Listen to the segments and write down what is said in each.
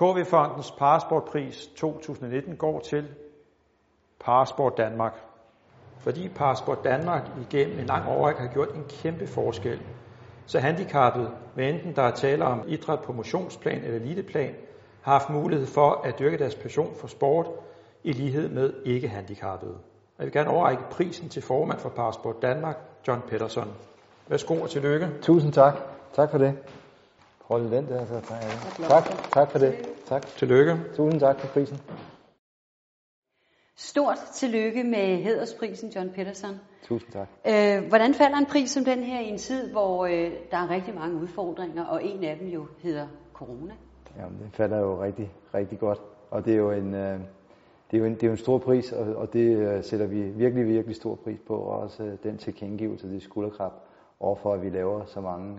KV-fondens Parasportpris 2019 går til Parasport Danmark. Fordi Parasport Danmark igennem en lang overrække har gjort en kæmpe forskel, så handicappet, hvad enten der er tale om idræt på motionsplan eller eliteplan, har haft mulighed for at dyrke deres passion for sport i lighed med ikke-handicappede. Jeg vil gerne overrække prisen til formand for Parasport Danmark, John Pedersen. Værsgo og tillykke. Tusind tak. Tak for det. Hold den der. Så tak, tak for det. Tak. Tillykke. Tusind tak for prisen. Stort tillykke med hædersprisen, John Peterson. Tusind tak. Øh, hvordan falder en pris som den her i en tid, hvor øh, der er rigtig mange udfordringer, og en af dem jo hedder corona? Jamen, den falder jo rigtig, rigtig godt. Og det er jo en, øh, det er jo en, det er jo en stor pris, og, og det øh, sætter vi virkelig, virkelig stor pris på. Og også øh, den tilkendegivelse, det skulderkrab, overfor at vi laver så mange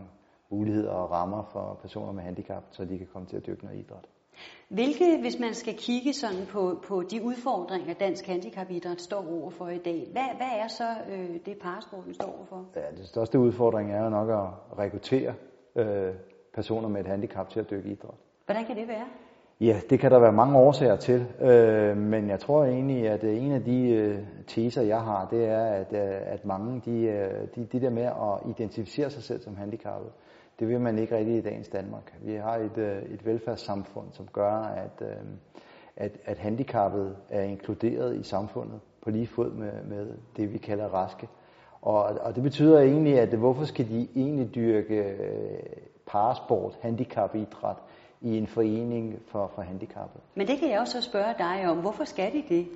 muligheder og rammer for personer med handicap, så de kan komme til at dyrke noget idræt. Hvilke, hvis man skal kigge sådan på, på de udfordringer, dansk handicapidræt står overfor i dag, hvad, hvad er så øh, det parasporten står overfor? Ja, det største udfordring er jo nok at rekruttere øh, personer med et handicap til at dyrke idræt. Hvordan kan det være? Ja, det kan der være mange årsager til, øh, men jeg tror egentlig, at øh, en af de øh, teser, jeg har, det er, at, øh, at mange, de, øh, de, de der med at identificere sig selv som handicappet, det vil man ikke rigtig i dagens Danmark. Vi har et, øh, et velfærdssamfund, som gør, at, øh, at, at handicappet er inkluderet i samfundet på lige fod med, med det, vi kalder raske. Og, og det betyder egentlig, at hvorfor skal de egentlig dyrke øh, parasport, handicapidræt, i en forening for, for handicappede. Men det kan jeg også spørge dig om. Hvorfor skal de det?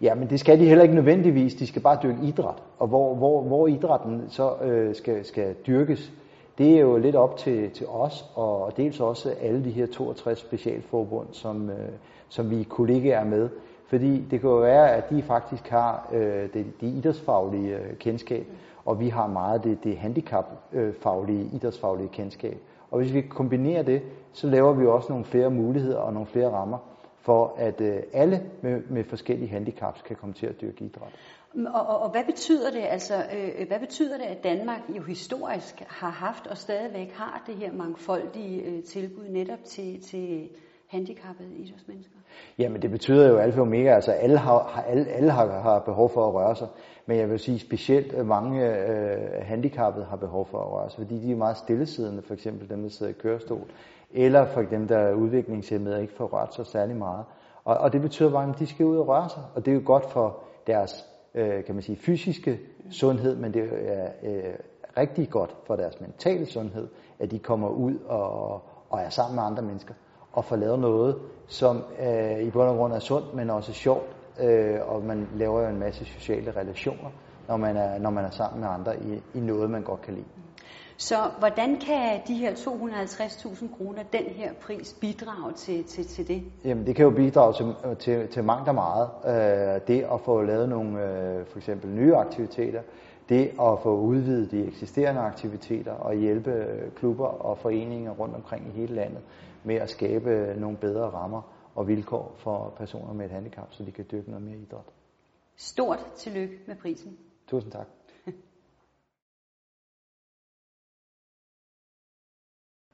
Ja, men det skal de heller ikke nødvendigvis. De skal bare dyrke idræt. Og hvor, hvor, hvor idrætten så øh, skal, skal dyrkes, det er jo lidt op til, til os, og dels også alle de her 62 specialforbund, som, øh, som vi kollegaer med. Fordi det kan jo være, at de faktisk har øh, det, det idrætsfaglige øh, kendskab, og vi har meget det, det handicapfaglige, øh, idrætsfaglige kendskab. Og hvis vi kombinerer det, så laver vi også nogle flere muligheder og nogle flere rammer for, at øh, alle med, med forskellige handicaps kan komme til at dyrke idræt. Og, og, og hvad betyder det altså? Øh, hvad betyder det, at Danmark jo historisk har haft og stadigvæk har det her mangfoldige øh, tilbud netop til, til handicappede idrætsmennesker? Jamen det betyder jo alfa og omega, altså alle har, alle, alle har, har behov for at røre sig. Men jeg vil sige specielt mange øh, handicappede har behov for at røre sig, fordi de er meget stillesiddende, for eksempel dem, der sidder i kørestol, eller for dem, der er udviklingshemmede og ikke får rørt sig særlig meget. Og, og det betyder bare, at de skal ud og røre sig, og det er jo godt for deres øh, kan man sige, fysiske sundhed, men det er øh, rigtig godt for deres mentale sundhed, at de kommer ud og, og er sammen med andre mennesker og får lavet noget, som øh, i bund og grund er sundt, men også sjovt, øh, og man laver jo en masse sociale relationer, når man er, når man er sammen med andre i, i noget, man godt kan lide. Så hvordan kan de her 250.000 kroner, den her pris, bidrage til, til, til det? Jamen det kan jo bidrage til, til, til mangt og meget. Øh, det at få lavet nogle øh, for eksempel nye aktiviteter, det at få udvidet de eksisterende aktiviteter og hjælpe klubber og foreninger rundt omkring i hele landet med at skabe nogle bedre rammer og vilkår for personer med et handicap, så de kan dyrke noget mere idræt. Stort tillykke med prisen. Tusind tak.